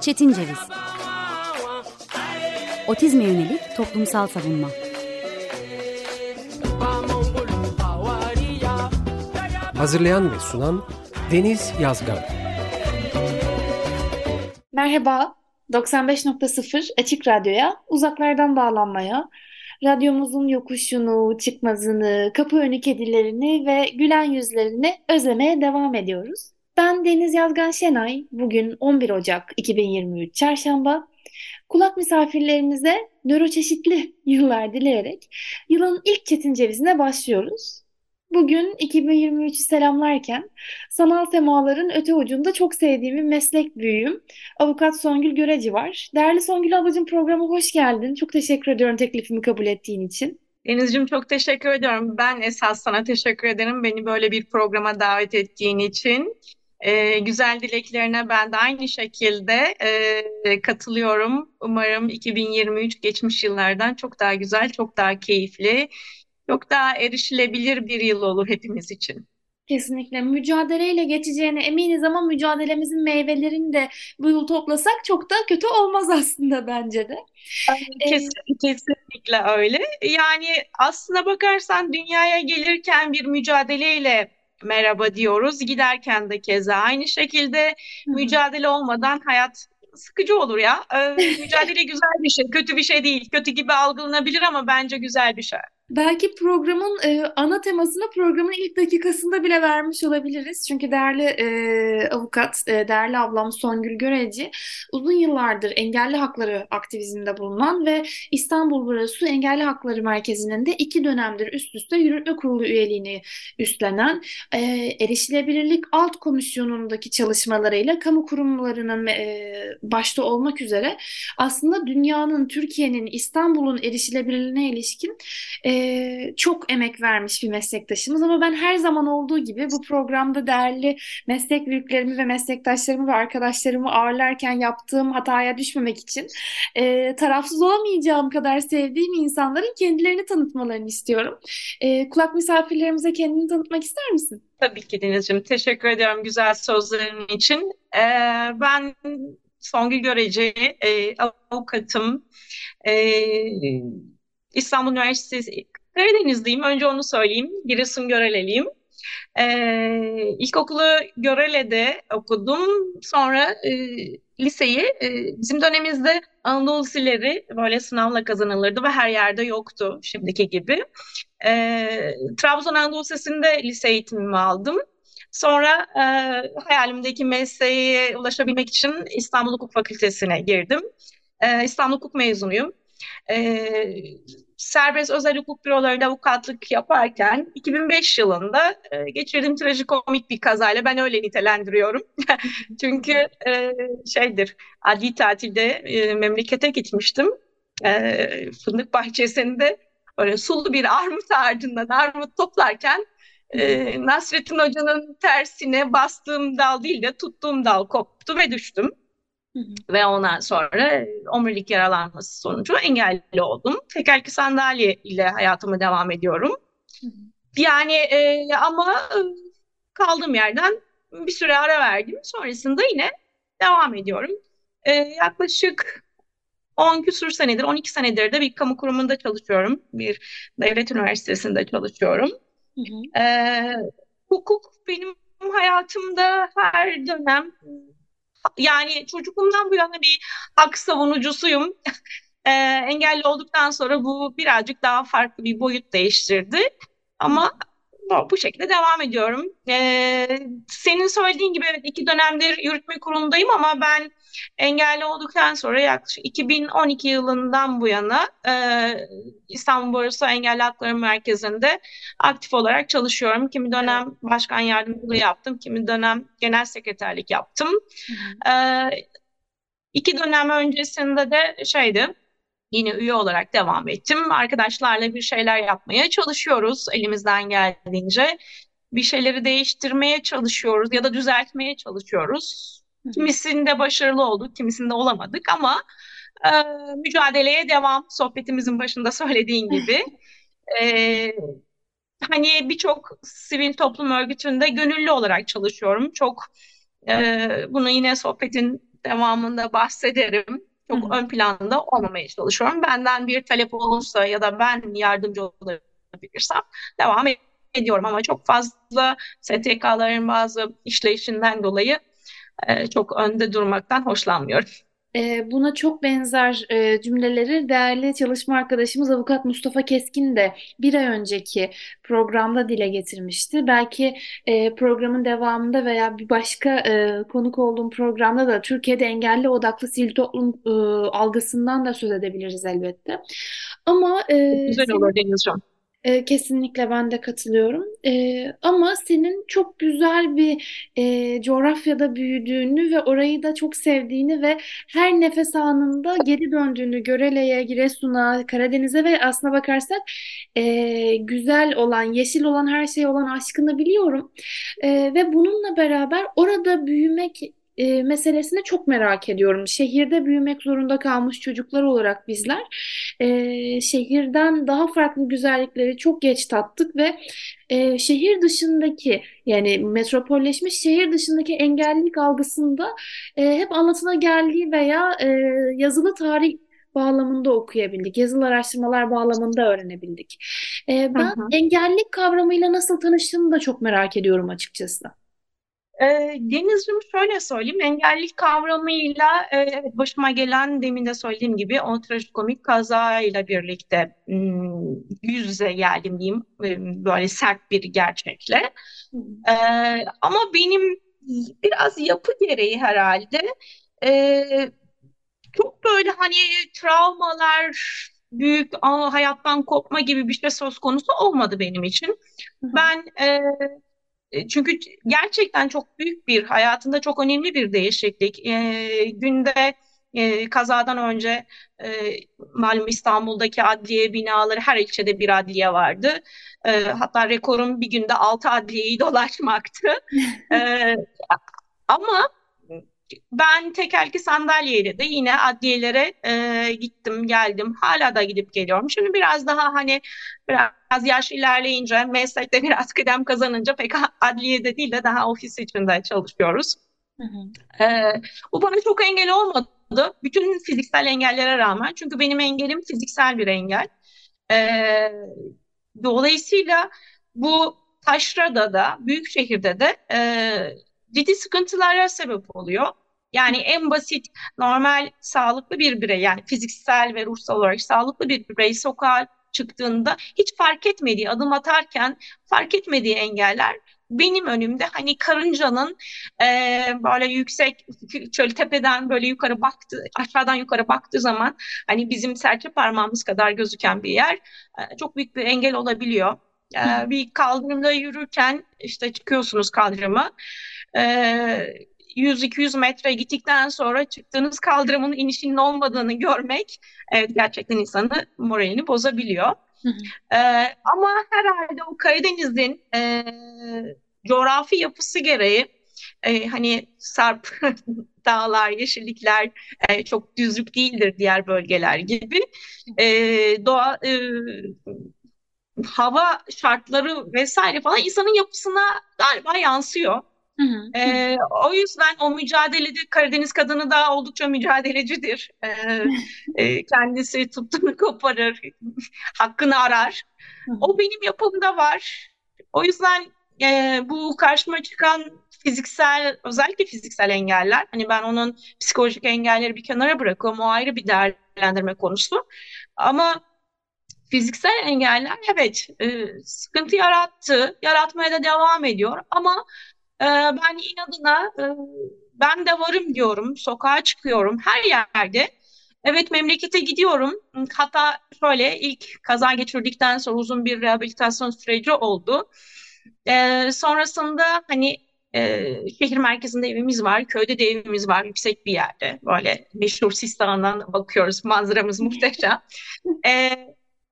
Çetin Ceviz. Otizme yönelik toplumsal savunma. Hazırlayan ve sunan Deniz Yazgan. Merhaba, 95.0 Açık Radyo'ya, uzaklardan bağlanmaya, radyomuzun yokuşunu, çıkmazını, kapı önü kedilerini ve gülen yüzlerini özlemeye devam ediyoruz. Ben Deniz Yazgan Şenay. Bugün 11 Ocak 2023 Çarşamba. Kulak misafirlerimize nöroçeşitli yıllar dileyerek yılın ilk Çetin Cevizi'ne başlıyoruz. Bugün 2023'ü selamlarken sanal semaların öte ucunda çok sevdiğim meslek büyüğüm avukat Songül Göreci var. Değerli Songül ablacığım programa hoş geldin. Çok teşekkür ediyorum teklifimi kabul ettiğin için. Deniz'cim çok teşekkür ediyorum. Ben esas sana teşekkür ederim beni böyle bir programa davet ettiğin için. Ee, güzel dileklerine ben de aynı şekilde e, katılıyorum. Umarım 2023 geçmiş yıllardan çok daha güzel, çok daha keyifli, çok daha erişilebilir bir yıl olur hepimiz için. Kesinlikle mücadeleyle geçeceğine eminiz ama mücadelemizin meyvelerini de bu yıl toplasak çok da kötü olmaz aslında bence de. Kesin, ee, kesinlikle öyle. Yani aslına bakarsan dünyaya gelirken bir mücadeleyle merhaba diyoruz. Giderken de keza aynı şekilde Hı-hı. mücadele olmadan hayat sıkıcı olur ya. Ee, mücadele güzel bir şey, kötü bir şey değil. Kötü gibi algılanabilir ama bence güzel bir şey. Belki programın e, ana temasını programın ilk dakikasında bile vermiş olabiliriz. Çünkü değerli e, avukat, e, değerli ablam Songül Göreci uzun yıllardır engelli hakları aktivizminde bulunan ve İstanbul Barosu Engelli Hakları Merkezi'nin de iki dönemdir üst üste yürütme kurulu üyeliğini üstlenen e, erişilebilirlik alt komisyonundaki çalışmalarıyla kamu kurumlarının e, başta olmak üzere aslında dünyanın, Türkiye'nin, İstanbul'un erişilebilirliğine ilişkin e, çok emek vermiş bir meslektaşımız ama ben her zaman olduğu gibi bu programda değerli meslek büyüklerimi ve meslektaşlarımı ve arkadaşlarımı ağırlarken yaptığım hataya düşmemek için e, tarafsız olamayacağım kadar sevdiğim insanların kendilerini tanıtmalarını istiyorum. E, kulak misafirlerimize kendini tanıtmak ister misin? Tabii ki Deniz'ciğim. Teşekkür ediyorum güzel sözlerin için. Ee, ben Songül Göreci, e, avukatım. E, İstanbul Üniversitesi Karadenizliyim. Önce onu söyleyeyim. Giresun Göreleliyim. Ee, ilkokulu Görele'de okudum. Sonra e, liseyi e, bizim dönemimizde Anadolu Liseleri böyle sınavla kazanılırdı ve her yerde yoktu şimdiki gibi. E, Trabzon Anadolu Lisesi'nde lise eğitimimi aldım. Sonra e, hayalimdeki mesleğe ulaşabilmek için İstanbul Hukuk Fakültesi'ne girdim. E, İstanbul Hukuk mezunuyum e, serbest özel hukuk bürolarında avukatlık yaparken 2005 yılında e, geçirdiğim trajikomik bir kazayla ben öyle nitelendiriyorum. Çünkü e, şeydir adli tatilde e, memlekete gitmiştim. E, fındık bahçesinde böyle sulu bir armut ağacından armut toplarken e, Nasrettin Hoca'nın tersine bastığım dal değil de tuttuğum dal koptu ve düştüm. Ve ondan sonra omurilik yaralanması sonucu engelli oldum. Tekerlekli sandalye ile hayatıma devam ediyorum. Yani e, ama e, kaldığım yerden bir süre ara verdim. Sonrasında yine devam ediyorum. E, yaklaşık 10 küsur senedir, 12 senedir de bir kamu kurumunda çalışıyorum. Bir devlet üniversitesinde çalışıyorum. Hı hı. E, hukuk benim hayatımda her dönem yani çocukluğumdan bu yana bir hak savunucusuyum. e, engelli olduktan sonra bu birazcık daha farklı bir boyut değiştirdi. Ama bu şekilde devam ediyorum. Ee, senin söylediğin gibi evet iki dönemdir yürütme kurulundayım ama ben engelli olduktan sonra yaklaşık 2012 yılından bu yana e, İstanbul Barosu Engelli Hakları Merkezi'nde aktif olarak çalışıyorum. Kimi dönem başkan yardımcılığı yaptım, kimi dönem genel sekreterlik yaptım. Hı hı. E, iki dönem öncesinde de şeydi, yine üye olarak devam ettim. Arkadaşlarla bir şeyler yapmaya çalışıyoruz elimizden geldiğince. Bir şeyleri değiştirmeye çalışıyoruz ya da düzeltmeye çalışıyoruz. Kimisinde başarılı olduk, kimisinde olamadık ama e, mücadeleye devam. Sohbetimizin başında söylediğin gibi. e, hani birçok sivil toplum örgütünde gönüllü olarak çalışıyorum. Çok E, bunu yine sohbetin devamında bahsederim. Çok Hı-hı. ön planda olmamaya çalışıyorum. Benden bir talep olursa ya da ben yardımcı olabilirsem devam ediyorum. Ama çok fazla STK'ların bazı işleyişinden dolayı e, çok önde durmaktan hoşlanmıyorum. E, buna çok benzer e, cümleleri değerli çalışma arkadaşımız Avukat Mustafa Keskin de bir ay önceki programda dile getirmişti. Belki e, programın devamında veya bir başka e, konuk olduğum programda da Türkiye'de engelli odaklı sivil toplum algısından da söz edebiliriz elbette. Ama güzel olur Denizciğim. E, kesinlikle ben de katılıyorum. E, ama senin çok güzel bir e, coğrafyada büyüdüğünü ve orayı da çok sevdiğini ve her nefes anında geri döndüğünü Görele'ye, Giresun'a, Karadeniz'e ve aslına bakarsak e, güzel olan, yeşil olan her şey olan aşkını biliyorum. E, ve bununla beraber orada büyümek e, meselesini çok merak ediyorum. Şehirde büyümek zorunda kalmış çocuklar olarak bizler e, şehirden daha farklı güzellikleri çok geç tattık ve e, şehir dışındaki yani metropolleşmiş şehir dışındaki engellilik algısında e, hep anlatına geldiği veya e, yazılı tarih bağlamında okuyabildik. Yazılı araştırmalar bağlamında öğrenebildik. E, ben hı. engellilik kavramıyla nasıl tanıştığımı da çok merak ediyorum açıkçası. E, Deniz'cim şöyle söyleyeyim, engellilik kavramıyla e, başıma gelen demin de söylediğim gibi o trajikomik kazayla birlikte hmm, yüz yüze geldim diyeyim, böyle sert bir gerçekle. E, ama benim biraz yapı gereği herhalde e, çok böyle hani travmalar, büyük hayattan kopma gibi bir şey söz konusu olmadı benim için. Ben e, e, çünkü gerçekten çok büyük bir, hayatında çok önemli bir değişiklik. E, günde e, kazadan önce e, malum İstanbul'daki adliye binaları her ilçede bir adliye vardı. E, hatta rekorum bir günde altı adliyeyi dolaşmaktı. e, ama ben tekerlekli sandalyeyle de yine adliyelere e, gittim geldim. Hala da gidip geliyorum. Şimdi biraz daha hani biraz yaş ilerleyince meslekte biraz kıdem kazanınca pek adliyede değil de daha ofis içinde çalışıyoruz. Hı hı. E, bu bana çok engel olmadı. Bütün fiziksel engellere rağmen. Çünkü benim engelim fiziksel bir engel. E, dolayısıyla bu taşrada da, büyük şehirde de e, ciddi sıkıntılara sebep oluyor. Yani en basit normal sağlıklı bir birey yani fiziksel ve ruhsal olarak sağlıklı bir birey sokağa çıktığında hiç fark etmediği adım atarken fark etmediği engeller benim önümde hani karıncanın e, böyle yüksek şöyle tepeden böyle yukarı baktı aşağıdan yukarı baktığı zaman hani bizim serçe parmağımız kadar gözüken bir yer e, çok büyük bir engel olabiliyor. E, bir kaldırımda yürürken işte çıkıyorsunuz kaldırıma 100-200 e, metre gittikten sonra çıktığınız kaldırımın inişinin olmadığını görmek evet, gerçekten insanı moralini bozabiliyor. Ee, ama herhalde o Karadeniz'in e, coğrafi yapısı gereği e, hani sarp dağlar, yeşillikler e, çok düzlük değildir diğer bölgeler gibi. E, doğa e, hava şartları vesaire falan insanın yapısına galiba yansıyor. Hı hı. E, o yüzden o mücadelede Karadeniz kadını da oldukça mücadelecidir. E, e, kendisi tuttuğunu koparır, hakkını arar. Hı hı. O benim yapımda var. O yüzden e, bu karşıma çıkan fiziksel, özellikle fiziksel engeller, hani ben onun psikolojik engelleri bir kenara bırakıyorum, o ayrı bir değerlendirme konusu. Ama fiziksel engeller evet e, sıkıntı yarattı, yaratmaya da devam ediyor ama e, ben inadına e, ben de varım diyorum, sokağa çıkıyorum her yerde. Evet memlekete gidiyorum. Hatta şöyle ilk kaza geçirdikten sonra uzun bir rehabilitasyon süreci oldu. E, sonrasında hani e, şehir merkezinde evimiz var, köyde de evimiz var, yüksek bir yerde. Böyle meşhur Sistan'dan bakıyoruz, manzaramız muhteşem. E,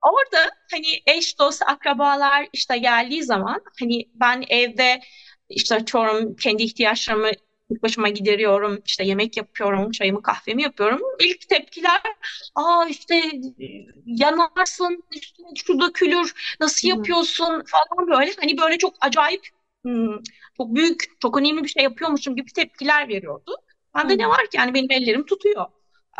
orada hani eş, dost, akrabalar işte geldiği zaman hani ben evde işte çorum kendi ihtiyaçlarımı tek başıma gideriyorum, işte yemek yapıyorum, çayımı kahvemi yapıyorum. İlk tepkiler, aa işte yanarsın, işte şu dökülür, nasıl yapıyorsun falan böyle. Hani böyle çok acayip hmm, çok büyük, çok önemli bir şey yapıyormuşum gibi tepkiler veriyordu. Bende hmm. ne var ki yani benim ellerim tutuyor.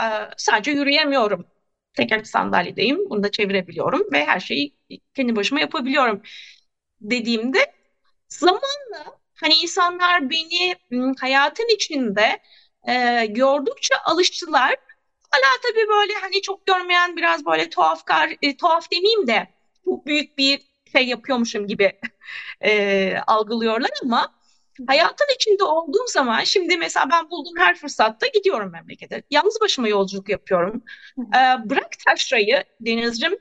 Ee, sadece yürüyemiyorum. Teker sandalyedeyim, bunu da çevirebiliyorum ve her şeyi kendi başıma yapabiliyorum dediğimde zamanla hani insanlar beni hayatın içinde e, gördükçe alıştılar. Hala tabii böyle hani çok görmeyen biraz böyle tuhaf e, tuhaf demeyeyim de çok büyük bir şey yapıyormuşum gibi e, algılıyorlar ama hayatın içinde olduğum zaman şimdi mesela ben bulduğum her fırsatta gidiyorum memlekete. Yalnız başıma yolculuk yapıyorum. E, bırak taşrayı Deniz'cim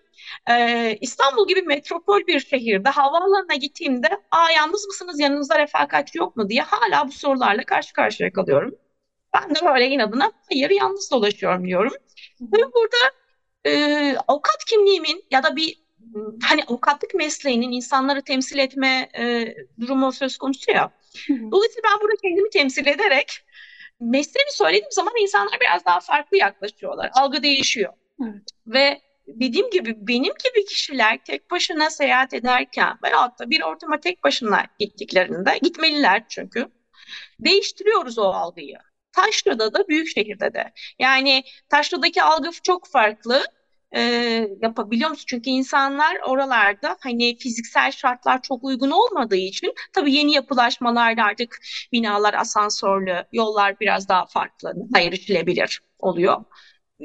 e, İstanbul gibi metropol bir şehirde havaalanına gittiğimde Aa, yalnız mısınız yanınızda refakatçi yok mu diye hala bu sorularla karşı karşıya kalıyorum. Ben de böyle inadına hayır yalnız dolaşıyorum diyorum. Ve burada e, avukat kimliğimin ya da bir hani avukatlık mesleğinin insanları temsil etme e, durumu söz konusu ya. Dolayısıyla ben burada kendimi temsil ederek mesleğimi söylediğim zaman insanlar biraz daha farklı yaklaşıyorlar. Algı değişiyor. Evet. Ve dediğim gibi benim gibi kişiler tek başına seyahat ederken veyahut da bir ortama tek başına gittiklerinde gitmeliler çünkü değiştiriyoruz o algıyı. Taşra'da da büyük şehirde de. Yani Taşra'daki algı çok farklı e, yapabiliyor musun? Çünkü insanlar oralarda hani fiziksel şartlar çok uygun olmadığı için tabii yeni yapılaşmalarda artık binalar asansörlü, yollar biraz daha farklı, daha erişilebilir oluyor.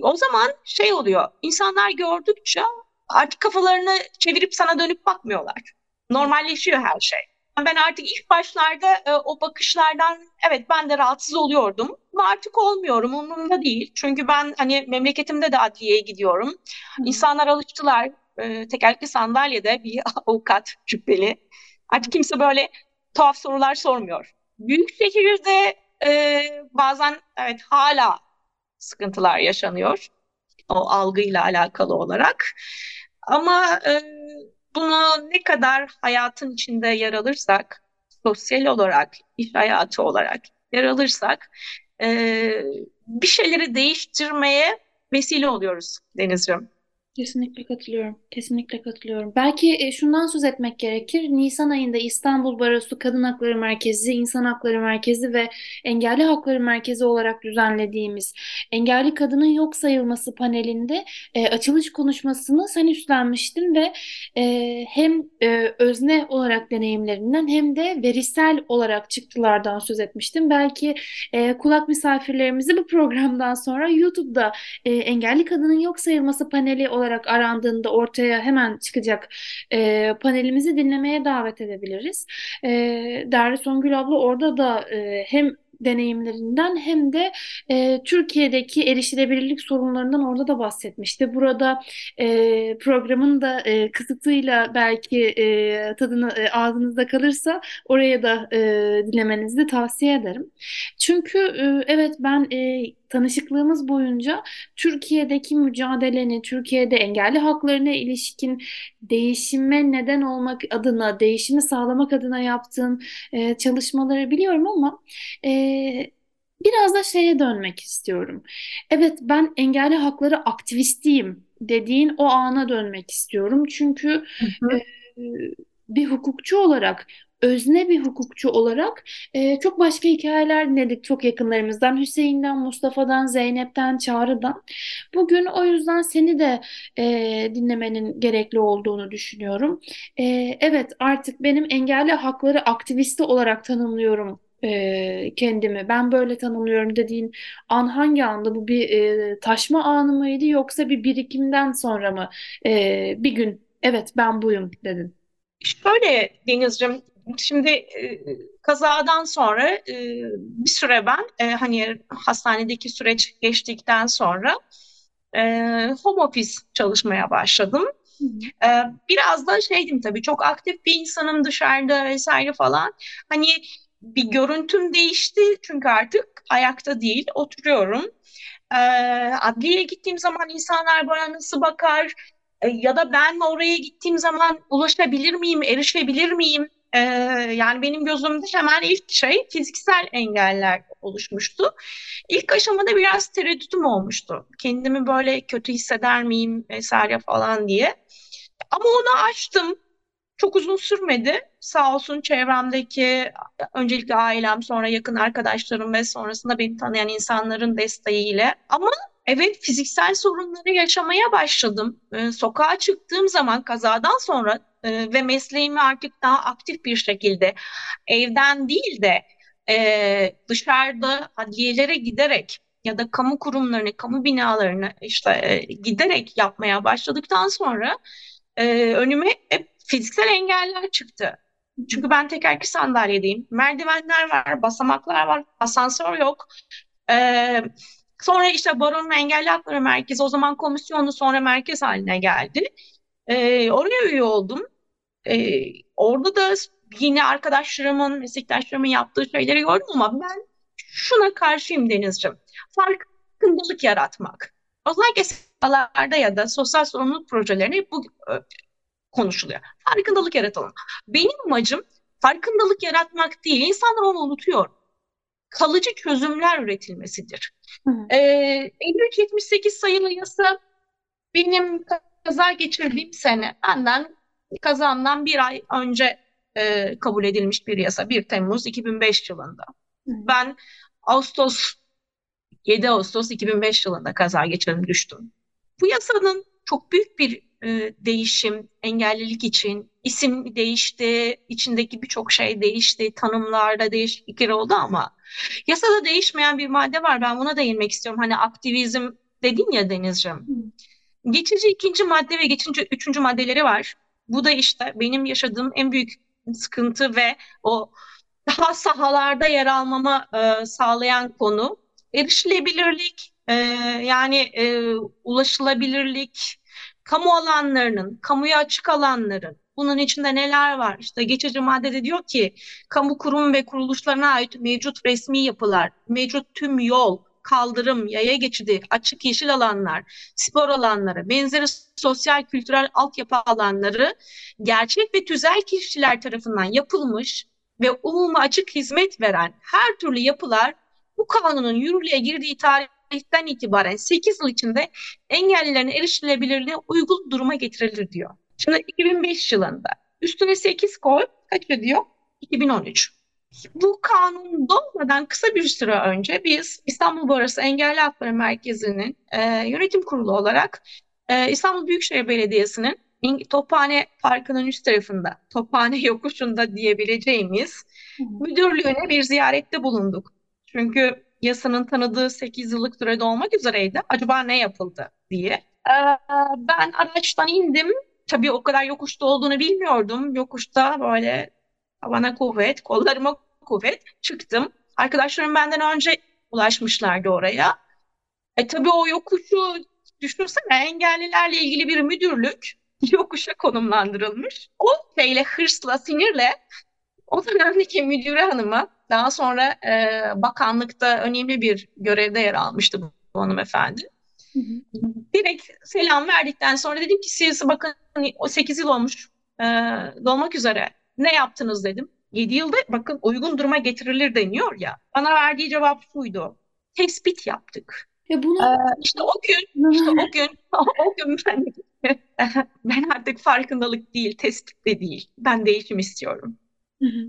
O zaman şey oluyor, insanlar gördükçe artık kafalarını çevirip sana dönüp bakmıyorlar. Normalleşiyor her şey. Ben artık ilk başlarda e, o bakışlardan evet ben de rahatsız oluyordum. Ama artık olmuyorum umurumda değil. Çünkü ben hani memleketimde de adliyeye gidiyorum. İnsanlar alıştılar. E, tekerlekli sandalyede bir avukat cübbeli. Artık kimse böyle tuhaf sorular sormuyor. Büyük şehirde e, bazen evet hala sıkıntılar yaşanıyor. O algıyla alakalı olarak. Ama e, bunu ne kadar hayatın içinde yer alırsak, sosyal olarak, iş hayatı olarak yer alırsak e, bir şeyleri değiştirmeye vesile oluyoruz Denizciğim. Kesinlikle katılıyorum. Kesinlikle katılıyorum. Belki e, şundan söz etmek gerekir. Nisan ayında İstanbul Barosu Kadın Hakları Merkezi, İnsan Hakları Merkezi ve Engelli Hakları Merkezi olarak düzenlediğimiz Engelli Kadının Yok Sayılması panelinde e, açılış konuşmasını sen üstlenmiştin ve e, hem e, özne olarak deneyimlerinden hem de verisel olarak çıktılardan söz etmiştin. Belki e, kulak misafirlerimizi bu programdan sonra YouTube'da e, Engelli Kadının Yok Sayılması paneli olarak arandığında ortaya hemen çıkacak e, panelimizi dinlemeye davet edebiliriz. E, Derli Songül abla orada da e, hem deneyimlerinden hem de e, Türkiye'deki erişilebilirlik sorunlarından orada da bahsetmişti. Burada e, programın da e, kısıtıyla belki e, tadını e, ağzınızda kalırsa oraya da e, dinlemenizi tavsiye ederim. Çünkü e, evet ben e, tanışıklığımız boyunca Türkiye'deki mücadeleni, Türkiye'de engelli haklarına ilişkin değişime neden olmak adına, değişimi sağlamak adına yaptığın e, çalışmaları biliyorum ama e, biraz da şeye dönmek istiyorum. Evet ben engelli hakları aktivistiyim dediğin o ana dönmek istiyorum. Çünkü hı hı. E, bir hukukçu olarak özne bir hukukçu olarak e, çok başka hikayeler dinledik çok yakınlarımızdan. Hüseyin'den, Mustafa'dan, Zeynep'ten, Çağrı'dan. Bugün o yüzden seni de e, dinlemenin gerekli olduğunu düşünüyorum. E, evet artık benim engelli hakları aktivisti olarak tanımlıyorum e, kendimi. Ben böyle tanımlıyorum dediğin an hangi anda? Bu bir e, taşma anı mıydı yoksa bir birikimden sonra mı e, bir gün evet ben buyum dedin? Şöyle Deniz'cim Şimdi e, kazadan sonra e, bir süre ben e, hani hastanedeki süreç geçtikten sonra e, home office çalışmaya başladım. Biraz da şeydim tabii çok aktif bir insanım dışarıda vesaire falan. Hani bir görüntüm değişti çünkü artık ayakta değil oturuyorum. E, adliyeye gittiğim zaman insanlar bana nasıl bakar ya da ben oraya gittiğim zaman ulaşabilir miyim, erişebilir miyim? Ee, yani benim gözümde hemen ilk şey fiziksel engeller oluşmuştu. İlk aşamada biraz tereddütüm olmuştu. Kendimi böyle kötü hisseder miyim vesaire falan diye. Ama onu açtım. çok uzun sürmedi. Sağ olsun çevremdeki öncelikle ailem, sonra yakın arkadaşlarım ve sonrasında beni tanıyan insanların desteğiyle. Ama evet fiziksel sorunları yaşamaya başladım. Ee, sokağa çıktığım zaman kazadan sonra e, ve mesleğimi artık daha aktif bir şekilde evden değil de e, dışarıda adliyelere giderek ya da kamu kurumlarını, kamu binalarını işte e, giderek yapmaya başladıktan sonra e, önüme hep fiziksel engeller çıktı. Çünkü ben tekerlekli sandalyedeyim. Merdivenler var, basamaklar var, asansör yok. Ee, sonra işte Baron'un Engelli Hakları Merkezi o zaman komisyonu sonra merkez haline geldi. Ee, oraya üye oldum. Ee, orada da yine arkadaşlarımın, meslektaşlarımın yaptığı şeyleri gördüm ama ben şuna karşıyım Denizciğim. Farkındalık yaratmak. Özellikle sağlarda ya da sosyal sorumluluk projelerine bu konuşuluyor. Farkındalık yaratalım. Benim amacım farkındalık yaratmak değil. İnsanlar onu unutuyor. Kalıcı çözümler üretilmesidir. Ee, 5378 sayılı yasa benim kaza geçirdiğim sene benden kazamdan bir ay önce e, kabul edilmiş bir yasa 1 Temmuz 2005 yılında. Ben Ağustos 7 Ağustos 2005 yılında kaza geçirdim düştüm. Bu yasanın çok büyük bir e, değişim, engellilik için isim değişti, içindeki birçok şey değişti, tanımlarda değişiklikler oldu ama yasada değişmeyen bir madde var. Ben buna değinmek istiyorum. Hani aktivizm dedin ya Denizciğim. Geçici ikinci madde ve geçici üçüncü maddeleri var. Bu da işte benim yaşadığım en büyük sıkıntı ve o daha sahalarda yer almamı e, sağlayan konu erişilebilirlik, e, yani e, ulaşılabilirlik, kamu alanlarının, kamuya açık alanların, bunun içinde neler var? İşte geçici maddede diyor ki kamu kurum ve kuruluşlarına ait mevcut resmi yapılar, mevcut tüm yol, kaldırım, yaya geçidi, açık yeşil alanlar, spor alanları, benzeri sosyal kültürel altyapı alanları gerçek ve tüzel kişiler tarafından yapılmış ve umuma açık hizmet veren her türlü yapılar bu kanunun yürürlüğe girdiği tarih tarihten itibaren 8 yıl içinde engellilerin erişilebilirliği uygun duruma getirilir diyor. Şimdi 2005 yılında üstüne 8 koy kaç ediyor? 2013. Bu kanun doğmadan kısa bir süre önce biz İstanbul Barası Engelli Hakları Merkezi'nin e, yönetim kurulu olarak e, İstanbul Büyükşehir Belediyesi'nin Tophane Parkı'nın üst tarafında, Tophane yokuşunda diyebileceğimiz müdürlüğüne bir ziyarette bulunduk. Çünkü yasanın tanıdığı 8 yıllık sürede olmak üzereydi. Acaba ne yapıldı diye. Ee, ben araçtan indim. Tabii o kadar yokuşta olduğunu bilmiyordum. Yokuşta böyle bana kuvvet, kollarıma kuvvet çıktım. Arkadaşlarım benden önce ulaşmışlardı oraya. E tabii o yokuşu düşünsene engellilerle ilgili bir müdürlük yokuşa konumlandırılmış. O şeyle hırsla, sinirle o dönemdeki müdüre hanıma daha sonra e, bakanlıkta önemli bir görevde yer almıştı bu, bu hanımefendi. Hı hı. Direkt selam verdikten sonra dedim ki siz bakın o 8 yıl olmuş e, dolmak üzere ne yaptınız dedim. 7 yılda bakın uygun duruma getirilir deniyor ya. Bana verdiği cevap şuydu. Tespit yaptık. Ya bunu ee, işte o gün işte o gün o gün ben ben artık farkındalık değil, tespit de değil. Ben değişim istiyorum. Hı hı.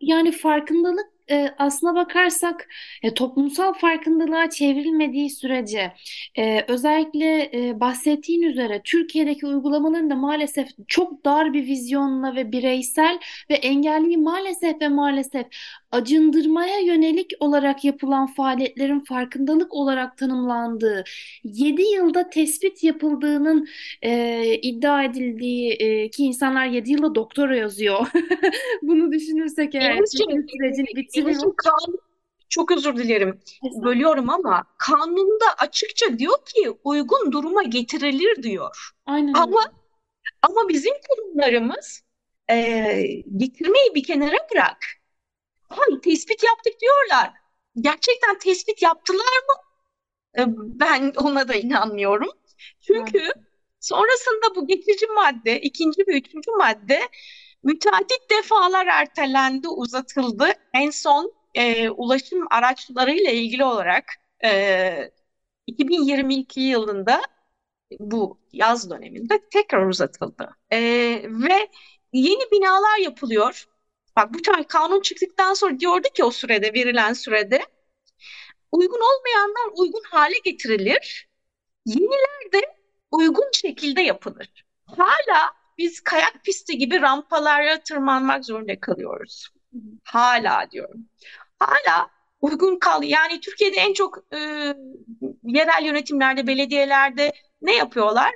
Yani farkındalık e, aslına bakarsak e, toplumsal farkındalığa çevrilmediği sürece e, özellikle e, bahsettiğin üzere Türkiye'deki uygulamaların da maalesef çok dar bir vizyonla ve bireysel ve engelliyi maalesef ve maalesef acındırmaya yönelik olarak yapılan faaliyetlerin farkındalık olarak tanımlandığı 7 yılda tespit yapıldığının e, iddia edildiği e, ki insanlar 7 yılda doktora yazıyor. Bunu düşünürsek eğer bitiriyor. çok özür dilerim. Bölüyorum ama kanunda açıkça diyor ki uygun duruma getirilir diyor. Aynen. Ama ama bizim kurumlarımız e, getirmeyi bir kenara bırak Ay tespit yaptık diyorlar. Gerçekten tespit yaptılar mı? Ee, ben ona da inanmıyorum. Çünkü sonrasında bu geçici madde, ikinci ve üçüncü madde müteadit defalar ertelendi, uzatıldı. En son e, ulaşım araçlarıyla ilgili olarak e, 2022 yılında bu yaz döneminde tekrar uzatıldı. E, ve yeni binalar yapılıyor. Bak bu kanun çıktıktan sonra diyordu ki o sürede verilen sürede uygun olmayanlar uygun hale getirilir. Yeniler de uygun şekilde yapılır. Hala biz kayak pisti gibi rampalara tırmanmak zorunda kalıyoruz. Hala diyorum. Hala uygun kal. Yani Türkiye'de en çok e, yerel yönetimlerde, belediyelerde ne yapıyorlar?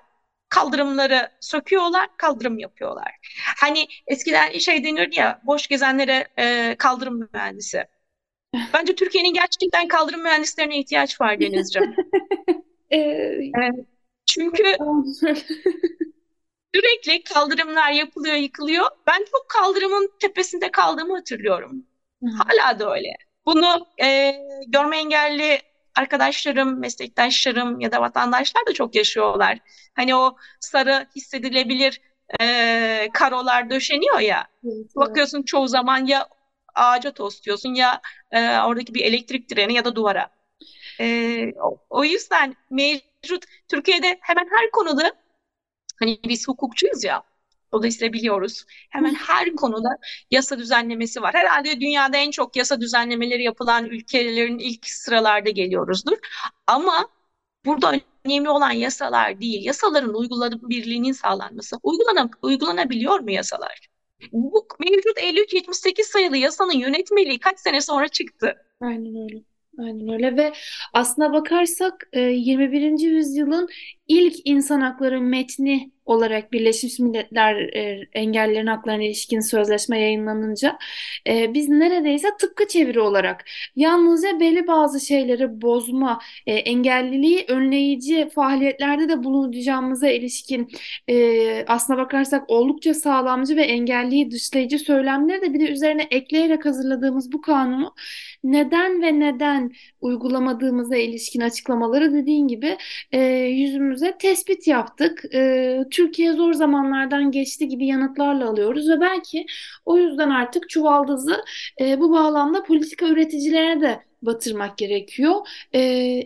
Kaldırımları söküyorlar, kaldırım yapıyorlar. Hani eskiden şey denirdi ya, boş gezenlere e, kaldırım mühendisi. Bence Türkiye'nin gerçekten kaldırım mühendislerine ihtiyaç var Denizciğim. ee, çünkü sürekli kaldırımlar yapılıyor, yıkılıyor. Ben çok kaldırımın tepesinde kaldığımı hatırlıyorum. Hala da öyle. Bunu e, görme engelli arkadaşlarım, meslektaşlarım ya da vatandaşlar da çok yaşıyorlar. Hani o sarı hissedilebilir e, karolar döşeniyor ya. Evet, bakıyorsun çoğu zaman ya ağaca tosluyorsun ya e, oradaki bir elektrik direni ya da duvara. E, o, o yüzden mevcut Türkiye'de hemen her konuda hani biz hukukçuyuz ya Dolayısıyla biliyoruz. Hemen her konuda yasa düzenlemesi var. Herhalde dünyada en çok yasa düzenlemeleri yapılan ülkelerin ilk sıralarda geliyoruzdur. Ama burada önemli olan yasalar değil, yasaların uygulanabilirliğinin sağlanması. Uygulanab uygulanabiliyor mu yasalar? Bu mevcut 53-78 sayılı yasanın yönetmeliği kaç sene sonra çıktı? Aynen öyle. Aynen öyle ve aslına bakarsak 21. yüzyılın ilk insan hakları metni olarak Birleşmiş Milletler e, engellilerin haklarına ilişkin sözleşme yayınlanınca e, biz neredeyse tıpkı çeviri olarak yalnızca belli bazı şeyleri bozma, e, engelliliği önleyici faaliyetlerde de bulunacağımıza ilişkin e, aslına bakarsak oldukça sağlamcı ve engelliyi dışlayıcı söylemleri de bir de üzerine ekleyerek hazırladığımız bu kanunu neden ve neden uygulamadığımıza ilişkin açıklamaları dediğin gibi e, yüzümüze tespit yaptık. E, Türkiye zor zamanlardan geçti gibi yanıtlarla alıyoruz ve belki o yüzden artık çuvaldızı e, bu bağlamda politika üreticilerine de batırmak gerekiyor. E,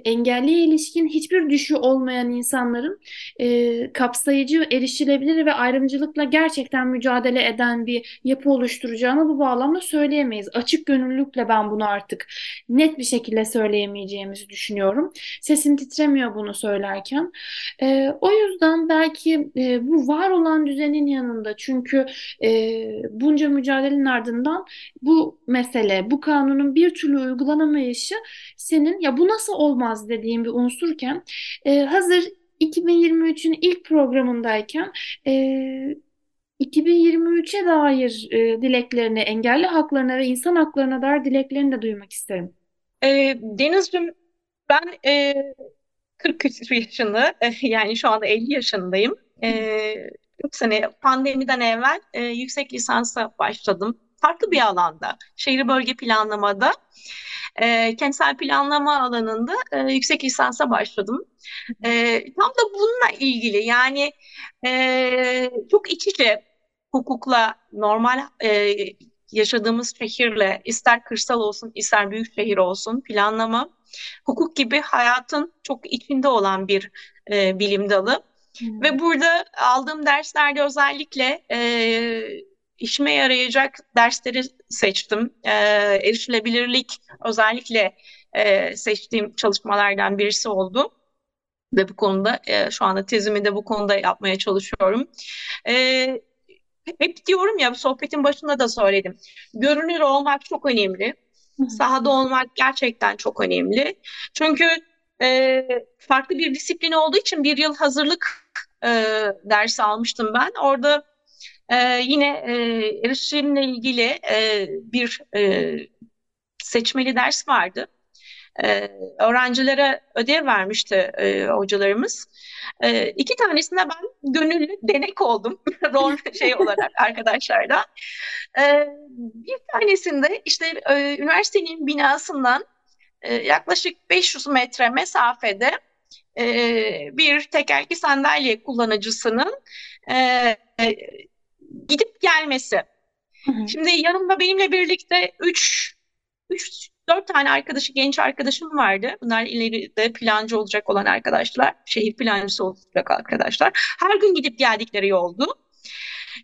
engelliye ilişkin hiçbir düşü olmayan insanların e, kapsayıcı, erişilebilir ve ayrımcılıkla gerçekten mücadele eden bir yapı oluşturacağını bu bağlamda söyleyemeyiz. Açık gönüllülükle ben bunu artık net bir şekilde söyleyemeyeceğimizi düşünüyorum. Sesim titremiyor bunu söylerken. E, o yüzden belki e, bu var olan düzenin yanında çünkü e, bunca mücadelenin ardından bu mesele, bu kanunun bir türlü uygulanamayı anlayışı senin ya bu nasıl olmaz dediğin bir unsurken e, hazır 2023'ün ilk programındayken e, 2023'e dair e, dileklerini, engelli haklarına ve insan haklarına dair dileklerini de duymak isterim. E, Deniz'cim ben e, 40 yaşında e, yani şu anda 50 yaşındayım. E, 3 sene pandemiden evvel e, yüksek lisansa başladım. Farklı bir alanda, şehir bölge planlamada e, kentsel planlama alanında e, yüksek lisansa başladım. E, tam da bununla ilgili yani e, çok iç içe hukukla normal e, yaşadığımız şehirle ister kırsal olsun ister büyük şehir olsun planlama hukuk gibi hayatın çok içinde olan bir e, bilim dalı. Hmm. Ve burada aldığım derslerde özellikle e, işime yarayacak dersleri seçtim. E, erişilebilirlik özellikle e, seçtiğim çalışmalardan birisi oldu. Ve bu konuda e, şu anda tezimi de bu konuda yapmaya çalışıyorum. E, hep diyorum ya sohbetin başında da söyledim. Görünür olmak çok önemli. Sahada olmak gerçekten çok önemli. Çünkü e, farklı bir disiplin olduğu için bir yıl hazırlık e, dersi almıştım ben. Orada ee, yine e, erişimle ilgili e, bir e, seçmeli ders vardı. E, öğrencilere ödev vermişti e, hocalarımız. E, iki tanesinde ben gönüllü denek oldum rol şey olarak arkadaşlardan. E, bir tanesinde işte e, üniversitenin binasından e, yaklaşık 500 metre mesafede e, bir tekerlekli sandalye kullanıcısının e, gidip gelmesi. Hı hı. Şimdi yanımda benimle birlikte üç, üç Dört tane arkadaşı, genç arkadaşım vardı. Bunlar ileride plancı olacak olan arkadaşlar. Şehir plancısı olacak arkadaşlar. Her gün gidip geldikleri yoldu.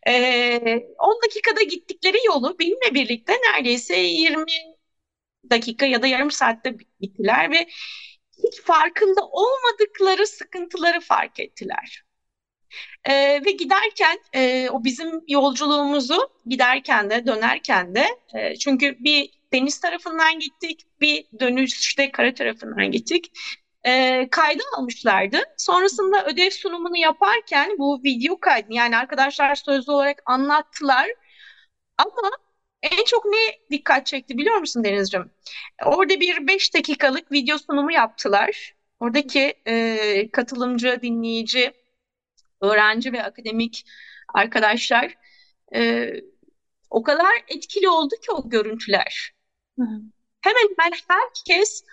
Ee, 10 dakikada gittikleri yolu benimle birlikte neredeyse 20 dakika ya da yarım saatte gittiler ve hiç farkında olmadıkları sıkıntıları fark ettiler. Ee, ve giderken e, o bizim yolculuğumuzu giderken de dönerken de e, çünkü bir deniz tarafından gittik bir dönüşte kara tarafından gittik e, kaydı almışlardı. Sonrasında ödev sunumunu yaparken bu video kaydı yani arkadaşlar sözlü olarak anlattılar ama en çok ne dikkat çekti biliyor musun Denizciğim? Orada bir 5 dakikalık video sunumu yaptılar. Oradaki e, katılımcı, dinleyici, öğrenci ve akademik arkadaşlar e, o kadar etkili oldu ki o görüntüler. Hı. Hemen hemen herkes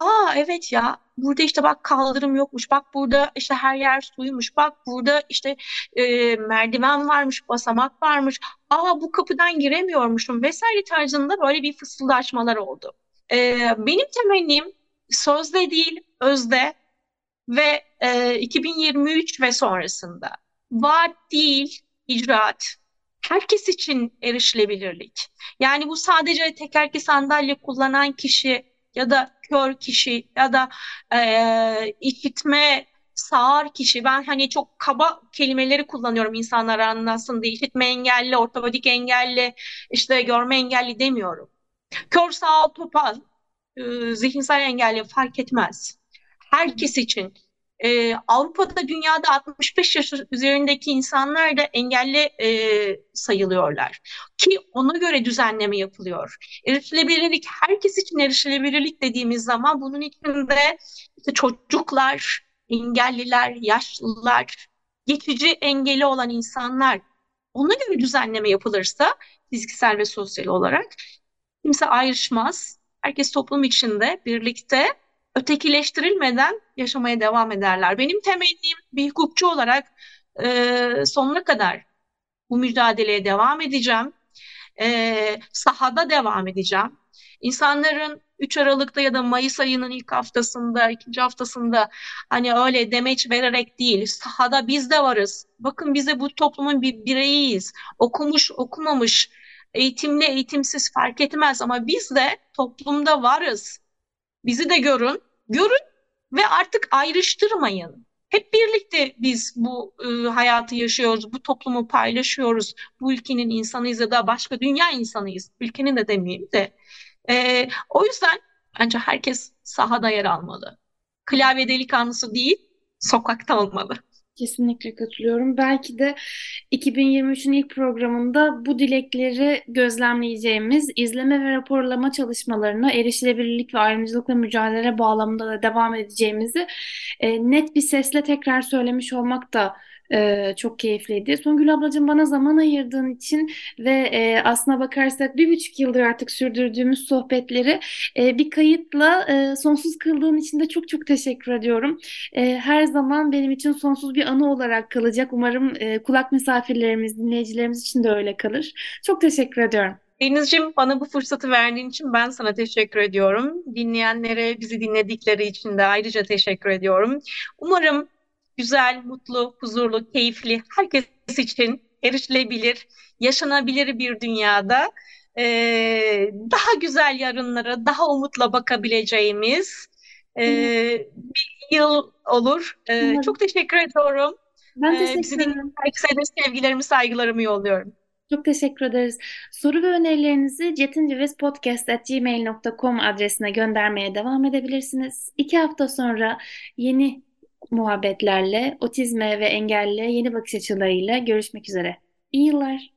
Aa evet ya burada işte bak kaldırım yokmuş bak burada işte her yer suymuş bak burada işte e, merdiven varmış basamak varmış aa bu kapıdan giremiyormuşum vesaire tarzında böyle bir fısıldaşmalar oldu. E, benim temennim sözde değil özde ve e, 2023 ve sonrasında vaat değil icraat herkes için erişilebilirlik. Yani bu sadece tekerlekli sandalye kullanan kişi ya da kör kişi ya da e, işitme sağır kişi ben hani çok kaba kelimeleri kullanıyorum insanlar anlasın diye işitme engelli, ortopedik engelli, işte görme engelli demiyorum. Kör sağ topal, e, zihinsel engelli fark etmez. Herkes için e, Avrupa'da dünyada 65 yaş üzerindeki insanlar da engelli e, sayılıyorlar. Ki ona göre düzenleme yapılıyor. Erişilebilirlik, herkes için erişilebilirlik dediğimiz zaman bunun içinde işte çocuklar, engelliler, yaşlılar, geçici engeli olan insanlar ona göre düzenleme yapılırsa fiziksel ve sosyal olarak kimse ayrışmaz. Herkes toplum içinde birlikte ötekileştirilmeden yaşamaya devam ederler. Benim temennim bir hukukçu olarak e, sonuna kadar bu mücadeleye devam edeceğim. E, sahada devam edeceğim. İnsanların 3 Aralık'ta ya da Mayıs ayının ilk haftasında, ikinci haftasında hani öyle demeç vererek değil, sahada biz de varız. Bakın bize bu toplumun bir bireyiyiz. Okumuş, okumamış, eğitimli, eğitimsiz fark etmez ama biz de toplumda varız. Bizi de görün, görün ve artık ayrıştırmayın. Hep birlikte biz bu e, hayatı yaşıyoruz, bu toplumu paylaşıyoruz. Bu ülkenin insanıyız ya da başka dünya insanıyız. Ülkenin de demeyeyim de. E, o yüzden bence herkes sahada yer almalı. Klavye delikanlısı değil, sokakta olmalı. Kesinlikle katılıyorum. Belki de 2023'ün ilk programında bu dilekleri gözlemleyeceğimiz izleme ve raporlama çalışmalarına erişilebilirlik ve ayrımcılıkla mücadele bağlamında da devam edeceğimizi e, net bir sesle tekrar söylemiş olmak da ee, çok keyifliydi. Songül ablacığım bana zaman ayırdığın için ve e, aslına bakarsak bir buçuk yıldır artık sürdürdüğümüz sohbetleri e, bir kayıtla e, sonsuz kıldığın için de çok çok teşekkür ediyorum. E, her zaman benim için sonsuz bir anı olarak kalacak. Umarım e, kulak misafirlerimiz, dinleyicilerimiz için de öyle kalır. Çok teşekkür ediyorum. Denizciğim bana bu fırsatı verdiğin için ben sana teşekkür ediyorum. Dinleyenlere, bizi dinledikleri için de ayrıca teşekkür ediyorum. Umarım güzel, mutlu, huzurlu, keyifli, herkes için erişilebilir, yaşanabilir bir dünyada e, daha güzel yarınlara, daha umutla bakabileceğimiz e, bir yıl olur. E, çok teşekkür ediyorum. Ben teşekkür Bizi ederim. Herkese de sevgilerimi, saygılarımı yolluyorum. Çok teşekkür ederiz. Soru ve önerilerinizi cetincevizpodcast.gmail.com adresine göndermeye devam edebilirsiniz. İki hafta sonra yeni muhabbetlerle, otizme ve engelle yeni bakış açılarıyla görüşmek üzere. İyi yıllar.